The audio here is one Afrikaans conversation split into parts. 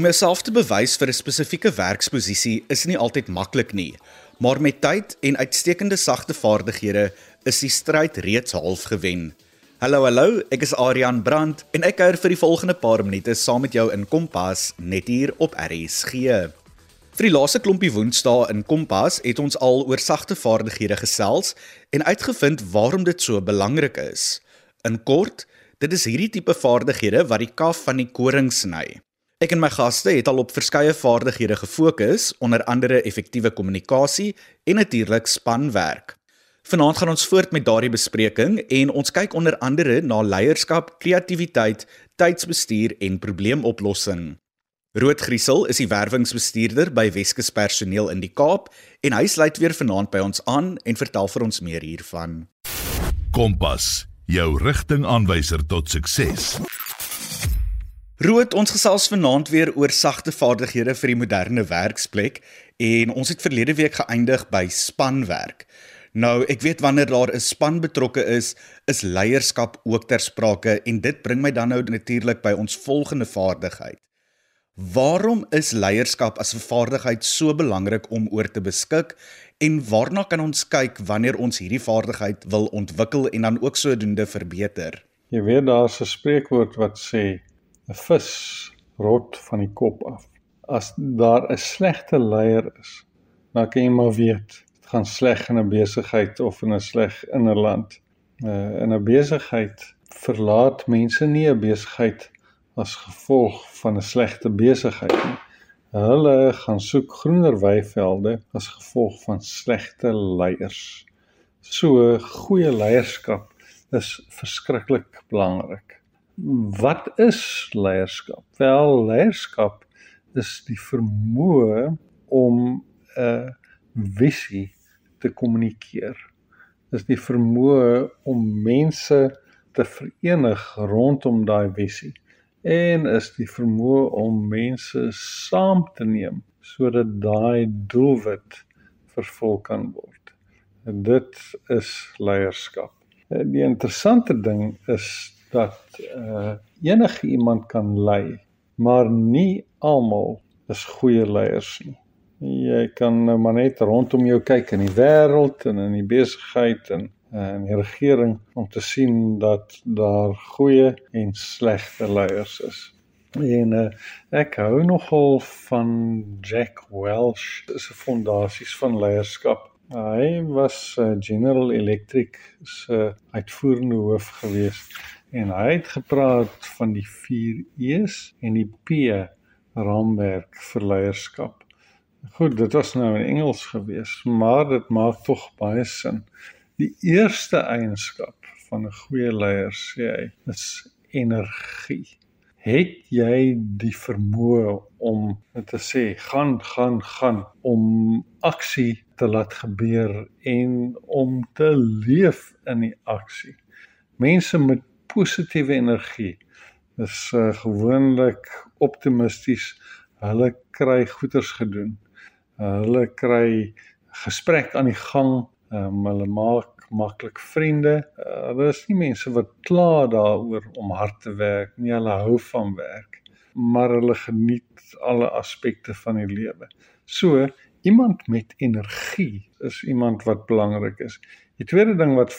Om jouself te bewys vir 'n spesifieke werksposisie is nie altyd maklik nie, maar met tyd en uitstekende sagte vaardighede is die stryd reeds half gewen. Hallo hallo, ek is Adrian Brandt en ek kuier vir die volgende paar minute saam met jou in Kompas net hier op RSG. Vir die laaste klompie Woensdae in Kompas het ons al oor sagte vaardighede gesels en uitgevind waarom dit so belangrik is. In kort, dit is hierdie tipe vaardighede wat die kaf van die koring sny. Ek en my gaste het al op verskeie vaardighede gefokus, onder andere effektiewe kommunikasie en natuurlik spanwerk. Vanaand gaan ons voort met daardie bespreking en ons kyk onder andere na leierskap, kreatiwiteit, tydsbestuur en probleemoplossing. Rood Griesel is die werwingsbestuurder by Weskus Personeel in die Kaap en hy sluit weer vanaand by ons aan en vertel vir ons meer hiervan. Kompas, jou rigtingaanwyser tot sukses. Rood, ons gesels vanaand weer oor sagte vaardighede vir die moderne werksplek en ons het verlede week geëindig by spanwerk. Nou, ek weet wanneer daar 'n span betrokke is, is leierskap ook ter sprake en dit bring my dan nou natuurlik by ons volgende vaardigheid. Waarom is leierskap as 'n vaardigheid so belangrik om oor te beskik en waarna kan ons kyk wanneer ons hierdie vaardigheid wil ontwikkel en dan ook sodoende verbeter? Jy weet daar's 'n spreekwoord wat sê 'n vis rot van die kop af. As daar 'n slegte leier is, dan kan jy maar weet, dit gaan sleg in 'n besigheid of in 'n sleg in 'n land. Uh, in 'n besigheid verlaat mense nie 'n besigheid as gevolg van 'n slegte besigheid nie. Hulle gaan soek groener weivelde as gevolg van slegte leiers. So goeie leierskap is verskriklik belangrik. Wat is leierskap? Wel, leierskap is die vermoë om 'n visie te kommunikeer. Dis die vermoë om mense te verenig rondom daai visie en is die vermoë om mense saam te neem sodat daai doelwit vervul kan word. En dit is leierskap. Die interessante ding is dat uh enige iemand kan lei, maar nie almal is goeie leiers nie. Jy kan nou maar net rondom jou kyk in die wêreld en in die besigheid en uh, in die regering om te sien dat daar goeie en slegte leiers is. En uh, ek hou nogal van Jack Welch se fondasies van leierskap. Hy was uh, General Electric se uitvoerende hoof geweest en hy het gepraat van die 4 E's en die P raamwerk vir leierskap. Goed, dit was nou in Engels gewees, maar dit maak tog baie sin. Die eerste eienskap van 'n goeie leier, sê hy, is energie. Het jy die vermoë om te sê gaan gaan gaan om aksie te laat gebeur en om te leef in die aksie. Mense met positiewe energie. Is uh, gewoonlik optimisties. Hulle kry goeders gedoen. Uh, hulle kry gesprek aan die gang. Um, hulle maak maklik vriende. Uh, hulle is nie mense wat kla daaroor om hard te werk nie. Hulle hou van werk, maar hulle geniet alle aspekte van die lewe. So iemand met energie is iemand wat belangrik is. Die tweede ding wat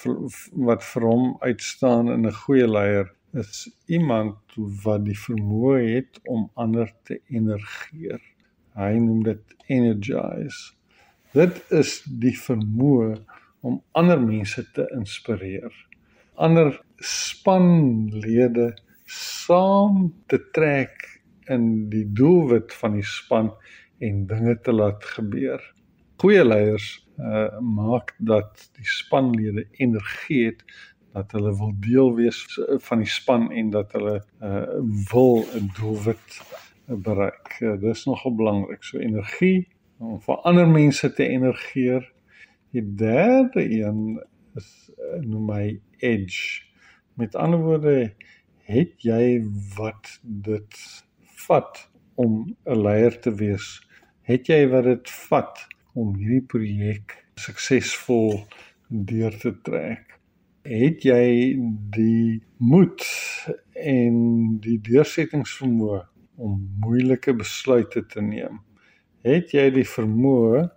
wat vir hom uitstaan in 'n goeie leier is iemand wat die vermoë het om ander te energieer. Hy noem dit energize. Dit is die vermoë om ander mense te inspireer. Ander spanlede saam te trek in die doelwit van die span en dinge te laat gebeur. Goeie leiers uh maak dat die spanlede energie het dat hulle wil deel wees van die span en dat hulle uh wil 'n doelwit bereik. Uh, dis nogal belangrik. So energie om vir ander mense te energieer. Die derde een is noem my edge. Met ander woorde, het jy wat dit vat om 'n leier te wees? Het jy wat dit vat om hierdie projek suksesvol deur te trek. Het jy die moed en die deursettingsvermoë om moeilike besluite te neem? Het jy die vermoë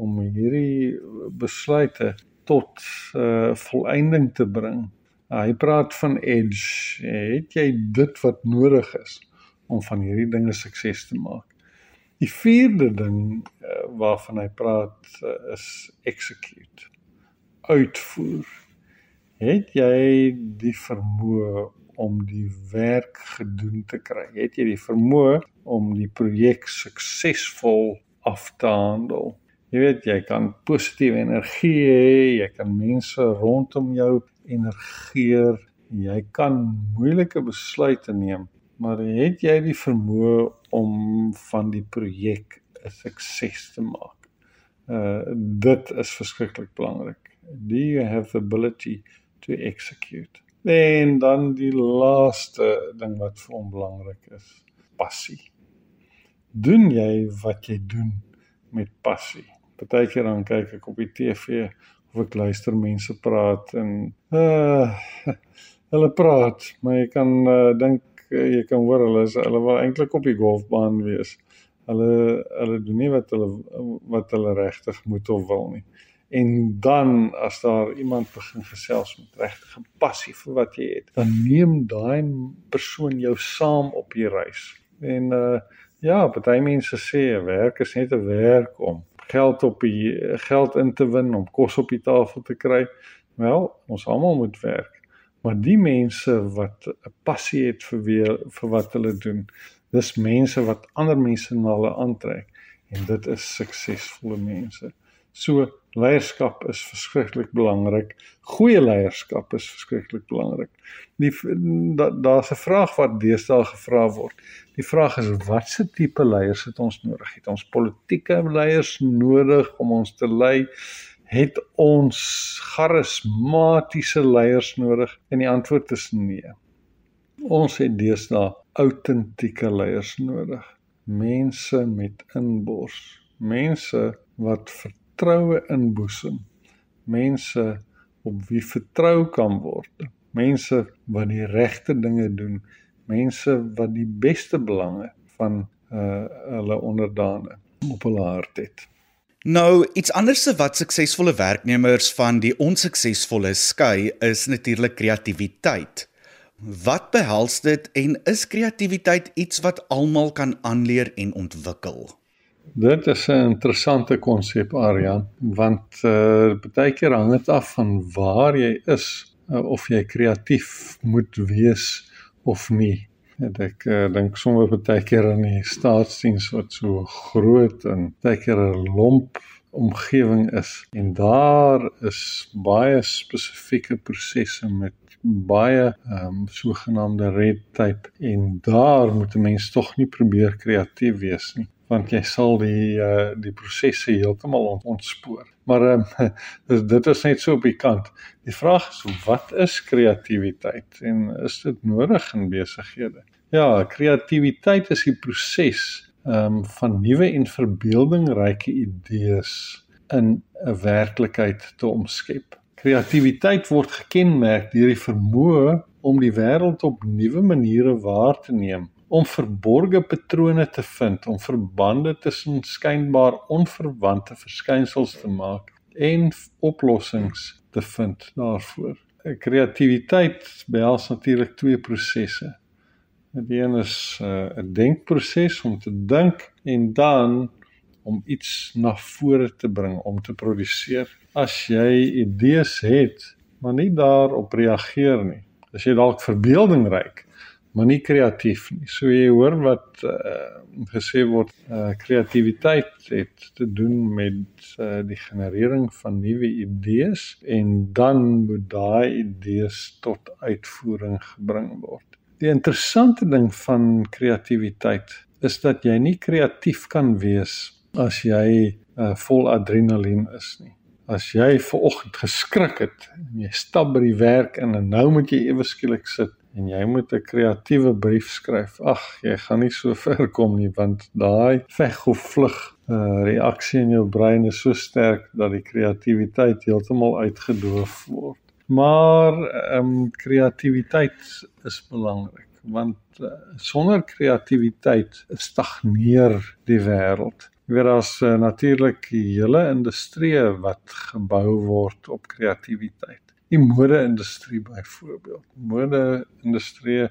om hierdie besluite tot uh volëinding te bring? Uh, hy praat van edge. Het jy dit wat nodig is om van hierdie dinge sukses te maak? Die vierde ding waarvan hy praat uh, is execute. Uitvoer. Het jy die vermoë om die werk gedoen te kry? Het jy die vermoë om die projek suksesvol af te handel? Jy weet jy kan positiewe energie hê, jy kan mense rondom jou energeer, jy kan moeilike besluite neem, maar het jy die vermoë om van die projek 'n sukses te maak? Uh dit is verskriklik belangrik. Do you have the ability to execute? En dan die laaste ding wat vir hom belangrik is, passie. Doen jy wat jy doen met passie? Partykeer dan kyk ek op die TV of ek luister mense praat en uh hulle praat, maar jy kan uh, dink uh, jy kan hoor hulle is hulle wil eintlik op die golfbaan wees. Hulle hulle doen nie wat hulle wat hulle regtig moet of wil nie. En dan as daar iemand begin gesels met regte passie vir wat jy het, dan neem daai persoon jou saam op die reis. En uh ja, party mense sê werk is net 'n werk om geld op die geld in te win, om kos op die tafel te kry. Wel, ons almal moet werk. Maar die mense wat 'n passie het vir weer, vir wat hulle doen, dis mense wat ander mense na hulle aantrek en dit is suksesvolle mense. So leierskap is verskriklik belangrik. Goeie leierskap is verskriklik belangrik. Die daar's da 'n vraag wat deesdae gevra word. Die vraag is watse tipe leiers het ons nodig? Het ons politieke leiers nodig om ons te lei? Het ons charismatiese leiers nodig? En die antwoord is nee. Ons het deesdae autentieke leiers nodig. Mense met inbors, mense wat vertroue inboesem. Mense op wie vertrou kan word. Mense wat die regte dinge doen. Mense wat die beste belange van uh hulle onderdane op hulle hart het. Nou, iets anders wat suksesvolle werknemers van die onsuksesvolle skei is natuurlik kreatiwiteit. Wat behels dit en is kreatiwiteit iets wat almal kan aanleer en ontwikkel? Dit is 'n interessante konsep Aryan, want uh baie keer hang dit af van waar jy is uh, of jy kreatief moet wees of nie. En ek uh, dink sommer baie keer aan die staatsdiens wat so groot en baie keer 'n lomp omgewing is en daar is baie spesifieke prosesse met baie ehm um, sogenaamde red tape en daar moet 'n mens tog nie probeer kreatief wees nie want jy sal die uh die prosesse heeltemal ontspoor. Maar ehm um, dit is net so op die kant. Die vraag is wat is kreatiwiteit en is dit nodig in besighede? Ja, kreatiwiteit is die proses ehm um, van nuwe en verbeeldingryke idees in 'n werklikheid te omskep. Kreatiwiteit word gekenmerk deur die vermoë om die wêreld op nuwe maniere waar te neem om verborgde patrone te vind, om verbande tussen skynbaar onverwante verskynsels te maak en oplossings te vind daarvoor. Kreatiwiteit behels natuurlik twee prosesse. Die een is uh, 'n denkproses om te dink en dan om iets na vore te bring om te produseer. As jy idees het, maar nie daarop reageer nie, as jy dalk verbeeldingryk maar nie kreatief nie. So jy hoor wat uh, gesê word, uh, kreatiwiteit het te doen met uh, die generering van nuwe idees en dan moet daai idees tot uitvoering gebring word. Die interessante ding van kreatiwiteit is dat jy nie kreatief kan wees as jy uh, vol adrenalien is nie. As jy ver oggend geskrik het en jy stap by die werk in en nou moet jy ewe skielik sit en jy moet 'n kreatiewe brief skryf. Ag, jy gaan nie so ver kom nie want daai veg of vlug uh, reaksie in jou brein is so sterk dat die kreatiwiteit heeltemal uitgedoof word. Maar ehm um, kreatiwiteit is belangrik. want uh, sonder kreatiwiteit stagneer die wêreld. Jy weet daar's uh, natuurlik hele industrieë wat gebou word op kreatiwiteit. Die mode-industrie byvoorbeeld. Mode-industrie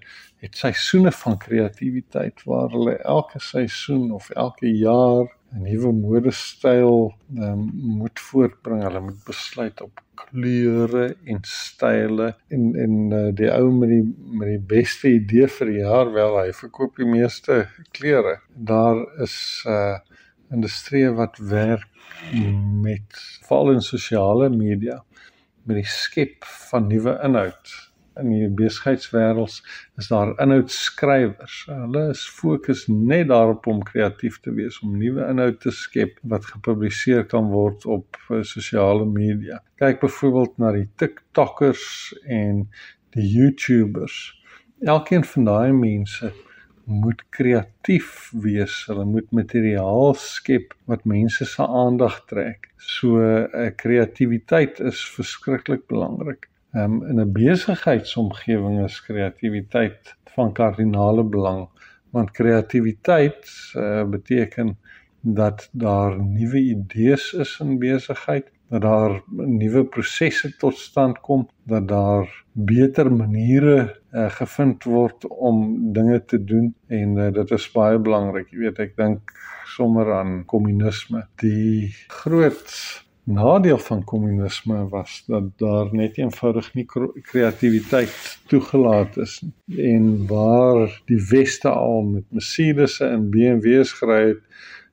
het seisoene van kreatiwiteit waar hulle elke seisoen of elke jaar 'n nuwe modestyl um, moet voortbring. Hulle moet besluit op kleure en style en en uh, die ou met die met die beste idee vir die jaar wel hy verkoop die meeste klere. Daar is uh, industrie wat werk met veral in sosiale media met die skep van nuwe inhoud in die besigheidswêreld is daar inhoudskrywers. Hulle is fokus net daarop om kreatief te wees, om nuwe inhoud te skep wat gepubliseer kan word op uh, sosiale media. Kyk byvoorbeeld na die TikTokkers en die YouTubers. Elkeen van daai mense moet kreatief wees. Hulle moet materiaal skep wat mense se aandag trek. So 'n uh, kreatiwiteit is verskriklik belangrik. Um, in 'n besigheidsomgewing is kreatiwiteit van kardinale belang want kreatiwiteit uh, beteken dat daar nuwe idees is in besigheid, dat daar nuwe prosesse tot stand kom, dat daar beter maniere uh, gevind word om dinge te doen en uh, dit is baie belangrik. Jy weet, ek dink sommer aan kommunisme. Die groot nadeel van kommunisme was dat daar net eenvoudig nie kreatiwiteit toegelaat is nie en waar die weste al met Mercedes en BMW's gery het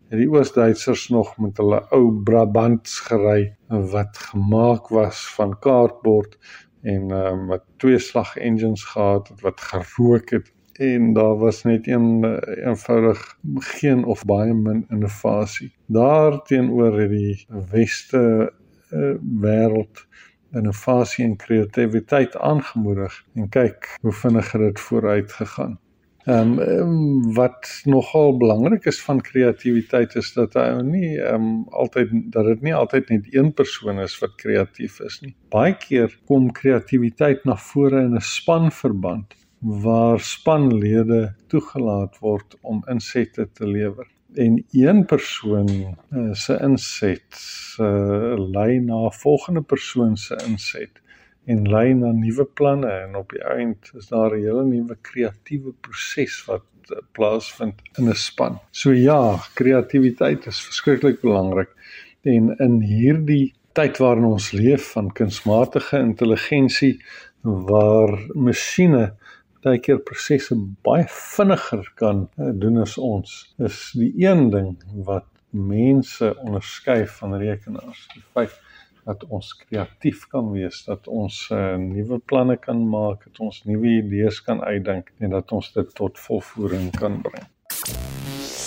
het die Oos-Duitsers nog met hulle ou Brabants gery wat gemaak was van kaartbord en um, wat twee slag engines gehad het wat gerook het en daar was net een eenvoudig geen of baie min innovasie. Daarteenoor het die weste uh, wêreld innovasie en kreatiwiteit aangemoedig en kyk hoe vinnig dit vooruit gegaan. Ehm um, wat nogal belangrik is van kreatiwiteit is dat hy nie ehm um, altyd dat dit nie altyd net een persoon is wat kreatief is nie. Baie keer kom kreatiwiteit na vore in 'n spanverband waar spanlede toegelaat word om insette te lewer en een persoon uh, se inset uh, lei na 'n volgende persoon se inset en lei na nuwe planne en op die eind is daar 'n hele nuwe kreatiewe proses wat uh, plaasvind in 'n span. So ja, kreatiwiteit is verskriklik belangrik en in hierdie tyd waarin ons leef van kunsmatige intelligensie waar masjiene baie keer prosesse baie vinniger kan uh, doen as ons. Is die een ding wat mense onderskei van rekenaars, die feit dat ons kreatief kan wees, dat ons uh, nuwe planne kan maak, dat ons nuwe idees kan uitdink en dat ons dit tot volvoering kan bring.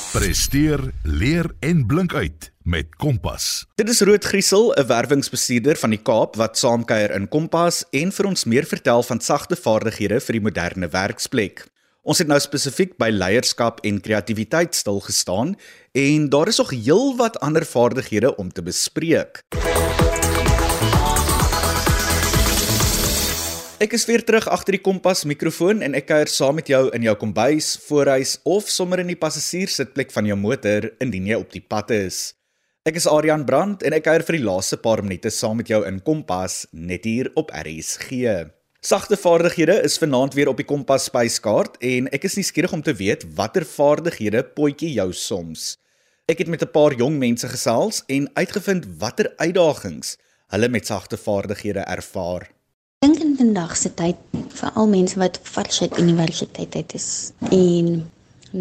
Presteer, leer en blink uit met Kompas. Dit is Rood Griesel, 'n werwingsbestuurder van die Kaap wat saamkuier in Kompas en vir ons meer vertel van sagte vaardighede vir die moderne werksplek. Ons het nou spesifiek by leierskap en kreatiwiteit stil gestaan en daar is nog heelwat ander vaardighede om te bespreek. Ek is weer terug agter die kompas mikrofoon en ek kuier saam met jou in jou kombuis, voorhuis of sommer in die passasierssitplek van jou motor indien jy op die pad is. Ek is Adrian Brandt en ek kuier vir die laaste paar minute saam met jou in Kompas net hier op RSG. Sagte vaardighede is vanaand weer op die Kompas spyskaart en ek is nuuskierig om te weet watter vaardighede potjie jou soms. Ek het met 'n paar jong mense gesels en uitgevind watter uitdagings hulle met sagte vaardighede ervaar dink in vandag se tyd vir al mense wat vars uit universiteit uit is en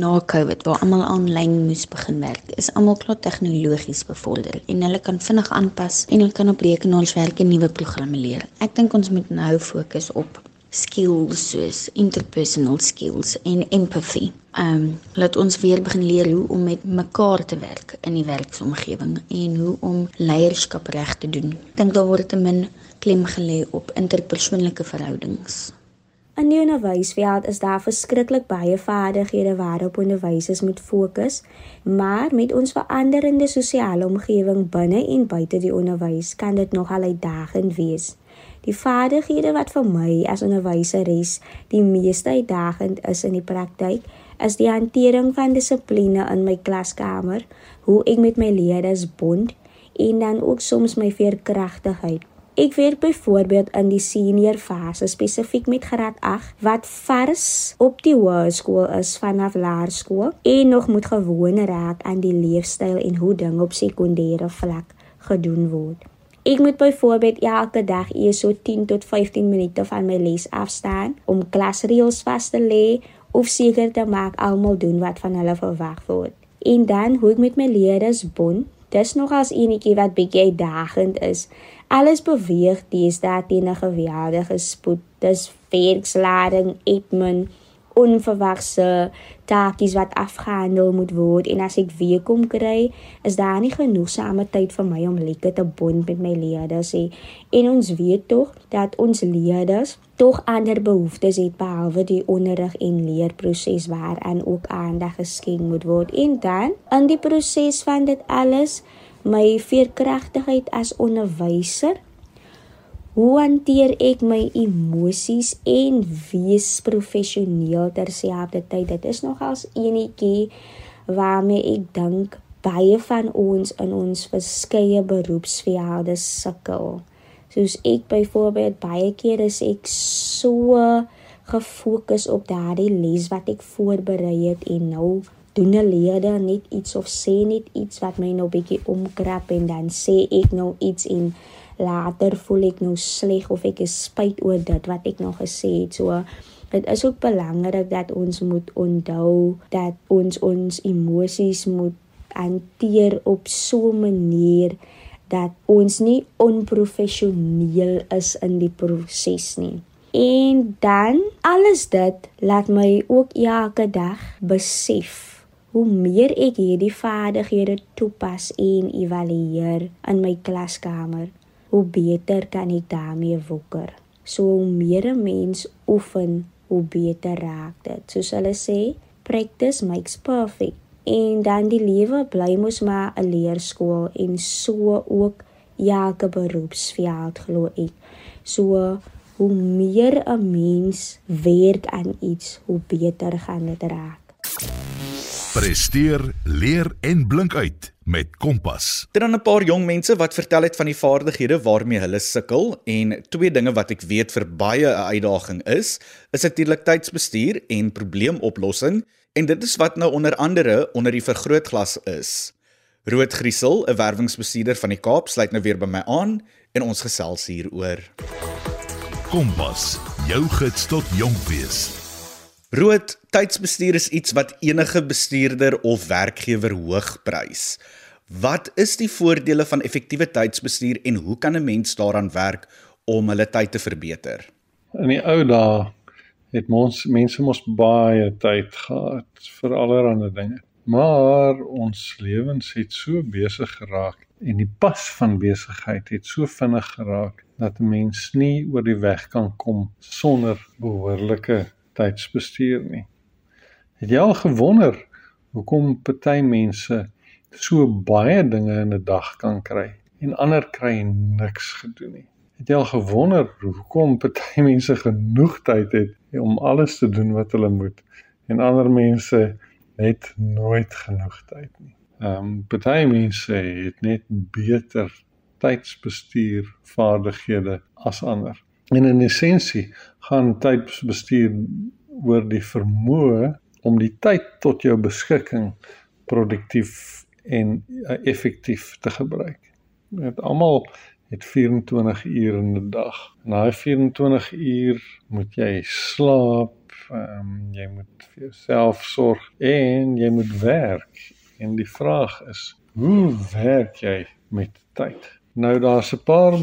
na Covid waar almal aanlyn moes begin werk, is almal klaar tegnologies bevorder en hulle kan vinnig aanpas en hulle kan op rekenaars werk en nuwe programme leer. Ek dink ons moet nou fokus op skills soos interpersonal skills en empathy. Ehm um, laat ons weer begin leer hoe om met mekaar te werk in die werksomgewing en hoe om leierskap reg te doen. Dink daar word te min klem gelê op interpersoonlike verhoudings. In die onderwysveld is daar verskriklik baie vaardighede waarop onderwysers moet fokus, maar met ons veranderende sosiale omgewing binne en buite die onderwys kan dit nogal uitdagend wees. Die vaardighede wat vir my as onderwyseres die meeste uitdagend is in die praktyk, is die hantering van dissipline in my klaskamer, hoe ek met my leerders bond en dan ook soms my veerkragtigheid. Ek werk byvoorbeeld in die senior fase spesifiek met graad 8 wat vars op die hoërskool is vanaf laerskool en nog moet gewoon raak aan die leefstyl en hoe dinge op sekondêre vlak gedoen word. Ek moet byvoorbeeld elke dag eers so 10 tot 15 minute van my les afstaan om klasreëls vas te lê of seker te maak almal doen wat van hulle verwag word. En dan hoe ek met my leerders bond, dis nog as enetjie wat bietjie uitdagend is. Alles beweeg deesdae teen 'n geweldige spoed. Dis werkslading, admin, onverwagse taakies wat afgehandel moet word en as ek weer kom kry, is daar nie genoegsame tyd vir my om lekker te bond met my leerders nie. En ons weet tog dat ons leerders tog ander behoeftes het behalwe die onderrig en leerproses waaraan ook aandag geskenk moet word. En dan in die proses van dit alles my veerkragtigheid as onderwyser. Hoe hanteer ek my emosies en wees professioneel terselfdertyd? Dit is nogals enetjie waarmee ek dink baie van ons in ons verskeie beroepsvelde sukkel. Soos ek byvoorbeeld baie keer is ek so gefokus op daardie les wat ek voorberei het en nou doen 'n leerder net iets of sê net iets wat my nou bietjie omkrap en dan sê ek nou iets en later voel ek nou sleg of ek is spyt oor dit wat ek nog gesê het. So dit is ook belangrik dat ons moet onthou dat ons ons emosies moet hanteer op so 'n manier dat ons nie onprofessioneel is in die proses nie. En dan alles dit laat my ook elke dag besef hoe meer ek hierdie vaardighede toepas en evalueer in my klaskamer, hoe beter kan ek daarmee woeker. So hoe meer 'n mens oefen, hoe beter raak dit. Soos hulle sê, practice makes perfect. En dan die lewe bly mos maar 'n leerskool en so ook elke beroepsveld glo ek. So hoe meer 'n mens werk aan iets, hoe beter gaan dit raak. Presteer, leer en blink uit met Kompas. Dit dan 'n paar jong mense wat vertel het van die vaardighede waarmee hulle sukkel en twee dinge wat ek weet vir baie 'n uitdaging is, is natuurlik tydsbestuur en probleemoplossing en dit is wat nou onder andere onder die vergrootglas is. Rood Griesel, 'n werwingsbestuurder van die Kaap, sluit nou weer by my aan en ons gesels hieroor. Kompas, jou gids tot jonk wees. Rood tydsbestuur is iets wat enige bestuurder of werkgewer hoog prys. Wat is die voordele van effektiewe tydsbestuur en hoe kan 'n mens daaraan werk om hulle tyd te verbeter? In die ou dae het ons mense mos baie tyd gehad vir allerlei dinge. Maar ons lewens het so besig geraak en die pas van besigheid het so vinnig geraak dat 'n mens nie oor die weg kan kom sonder behoorlike tydsbestuur nie. Het jy al gewonder hoekom party mense so baie dinge in 'n dag kan kry en ander kry niks gedoen nie? Het jy al gewonder hoekom party mense genoeg tyd het om alles te doen wat hulle moet en ander mense het nooit genoeg tyd nie? Ehm um, party mense het net beter tydsbestuur vaardighede as ander. En in essensie gaan tydsbestuur oor die vermoë om die tyd tot jou beskikking produktief en uh, effektief te gebruik. Dit almal het 24 uur in 'n dag. En daai 24 uur moet jy slaap, um, jy moet vir jouself sorg en jy moet werk. En die vraag is, hoe werk jy met tyd? Nou daar's 'n paar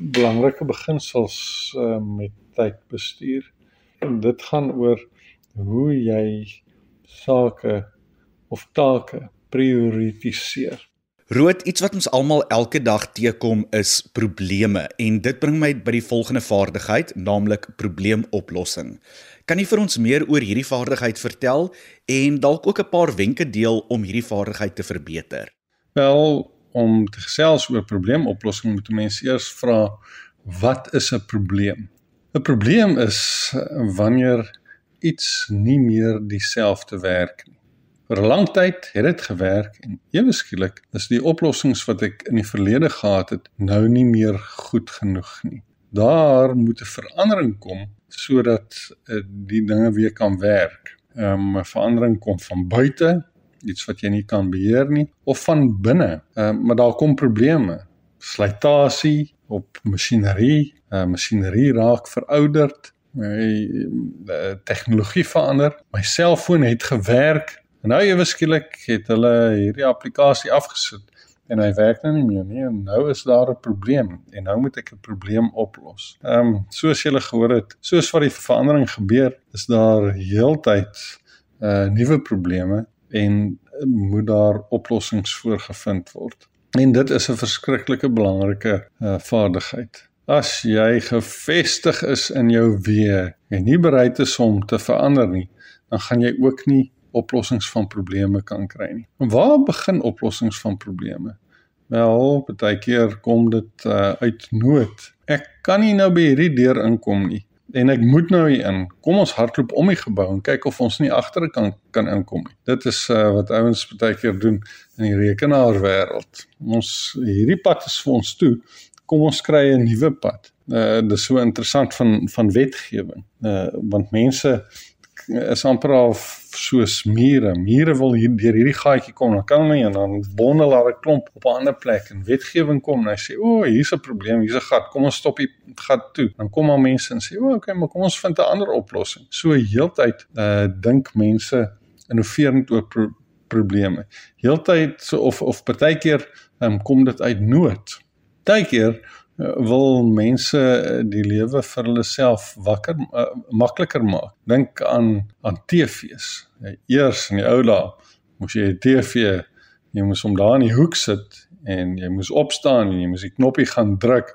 belangrike beginsels uh, met tydbestuur. En dit gaan oor hoe jy sake of take prioritiseer. Rood, iets wat ons almal elke dag teekom is probleme en dit bring my by die volgende vaardigheid, naamlik probleemoplossing. Kan jy vir ons meer oor hierdie vaardigheid vertel en dalk ook 'n paar wenke deel om hierdie vaardigheid te verbeter? Wel, om te gesels oor probleemoplossing moet mense eers vra wat is 'n probleem? 'n Probleem is wanneer iets nie meer dieselfde werk nie. Vir 'n lang tyd het dit gewerk en ewe skielik is die oplossings wat ek in die verlede gehad het nou nie meer goed genoeg nie. Daar moet 'n verandering kom sodat uh, die dinge weer kan werk. Um, 'n um, verandering kom van buite, iets wat jy nie kan beheer nie, of van binne. Um, maar daar kom probleme, slytasie op masjinerie, uh, masjinerie raak verouderd, my uh, tegnologie verander. My selfoon het gewerk En nou ewe skielik het hulle hierdie applikasie afgesit en hy werk nou nie meer nie. En nou is daar 'n probleem en nou moet ek 'n probleem oplos. Ehm um, soos julle gehoor het, soos wat die verandering gebeur, is daar heeltyd uh nuwe probleme en moet daar oplossings voorgevind word. En dit is 'n verskriklike belangrike uh vaardigheid. As jy gefestig is in jou weë en nie bereid is om te verander nie, dan gaan jy ook nie oplossings van probleme kan kry nie. En waar begin oplossings van probleme? Wel, baie keer kom dit uh, uit nood. Ek kan nie nou by hierdie deur inkom nie en ek moet nou hier in. Kom ons hardloop om die gebou en kyk of ons nie agter kan kan inkom nie. Dit is uh, wat ouens baie keer doen in die rekenaarwêreld. Ons hierdie pad is vir ons toe. Kom ons kry 'n nuwe pad. Uh dis so interessant van van wetgewing. Uh want mense is amper al soos mure. Mure wil hier deur hierdie gaatjie kom, dan kan hulle en dan bondel hulle 'n klomp op 'n ander plek en wetgewing kom en hy sê, "O, oh, hier's 'n probleem, hier's 'n gat. Kom ons stop die gat toe." Dan kom al mense en sê, "O, oh, okay, maar kom ons vind 'n ander oplossing." So heeltyd uh dink mense innoverend oor pro probleme. Heeltyd so of of partykeer um, kom dit uit nood. Partykeer wil mense eh, die lewe vir hulle self wakker uh, makliker maak. Dink aan aan TV's. Eers in die ou dae moes jy 'n TV, jy moes hom daar in die hoek sit en jy moes opstaan en jy moes die knoppie gaan druk.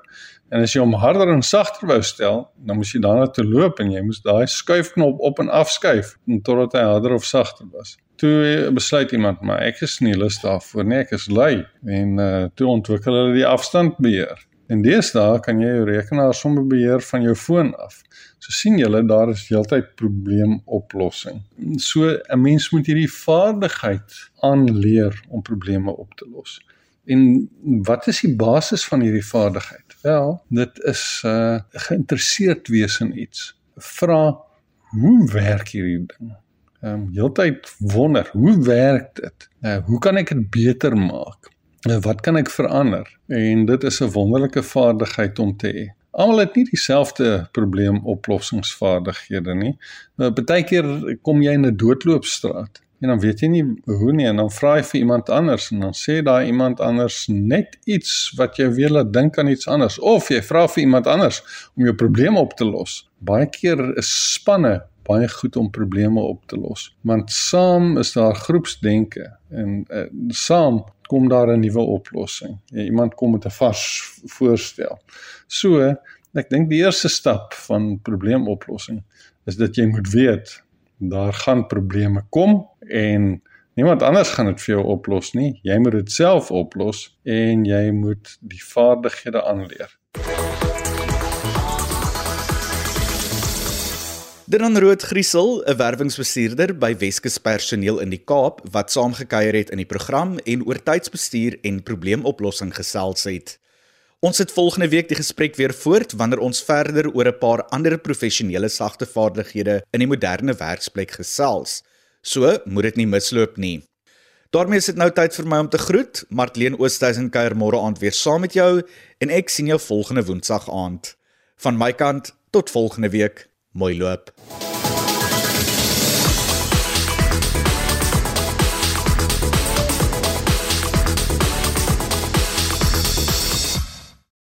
En as jy hom harder en sagter wou stel, dan moes jy daarna toe loop en jy moes daai skuifknop op en af skuif totdat hy harder of sagter was. Toe besluit iemand, maar ek is nie lus daarvoor nie, ek is lui en uh, toe ontwikkel hulle die afstandbeheer. En deesdae kan jy jou rekenaar sommer beheer van jou foon af. So sien julle daar is heeltyd probleemoplossing. So 'n mens moet hierdie vaardigheid aanleer om probleme op te los. En wat is die basis van hierdie vaardigheid? Wel, dit is uh geïnteresseerd wees in iets. Vra hoe werk hierdie ding? Ehm um, heeltyd wonder, hoe werk dit? Uh, hoe kan ek dit beter maak? Nou, wat kan ek verander? En dit is 'n wonderlike vaardigheid om te hê. Almal het nie dieselfde probleemoplossingsvaardighede nie. Nou partykeer kom jy in 'n doodloopstraat en dan weet jy nie hoe nie en dan vra jy vir iemand anders en dan sê daai iemand anders net iets wat jou weer laat dink aan iets anders of jy vra vir iemand anders om jou probleem op te los. Baie keer is spanne baie goed om probleme op te los want saam is daar groepsdenke en uh, saam kom daar 'n nuwe oplossing. Iemand kom met 'n vars voorstel. So, ek dink die eerste stap van probleemoplossing is dat jy moet weet daar gaan probleme kom en niemand anders gaan dit vir jou oplos nie. Jy moet dit self oplos en jy moet die vaardighede aanleer. Dan Rood Griesel, 'n werwingsbestuurder by Weskus Personeel in die Kaap wat saamgekyer het in die program en oor tydsbestuur en probleemoplossing gesels het. Ons het volgende week die gesprek weer voort wanneer ons verder oor 'n paar ander professionele sagte vaardighede in die moderne werksplek gesels. So, moet dit nie misloop nie. daarmee is dit nou tyd vir my om te groet. Martleen Oosthuizen kuier môre aand weer saam met jou en ek sien jou volgende woensdag aand. Van my kant tot volgende week. Mooi loop.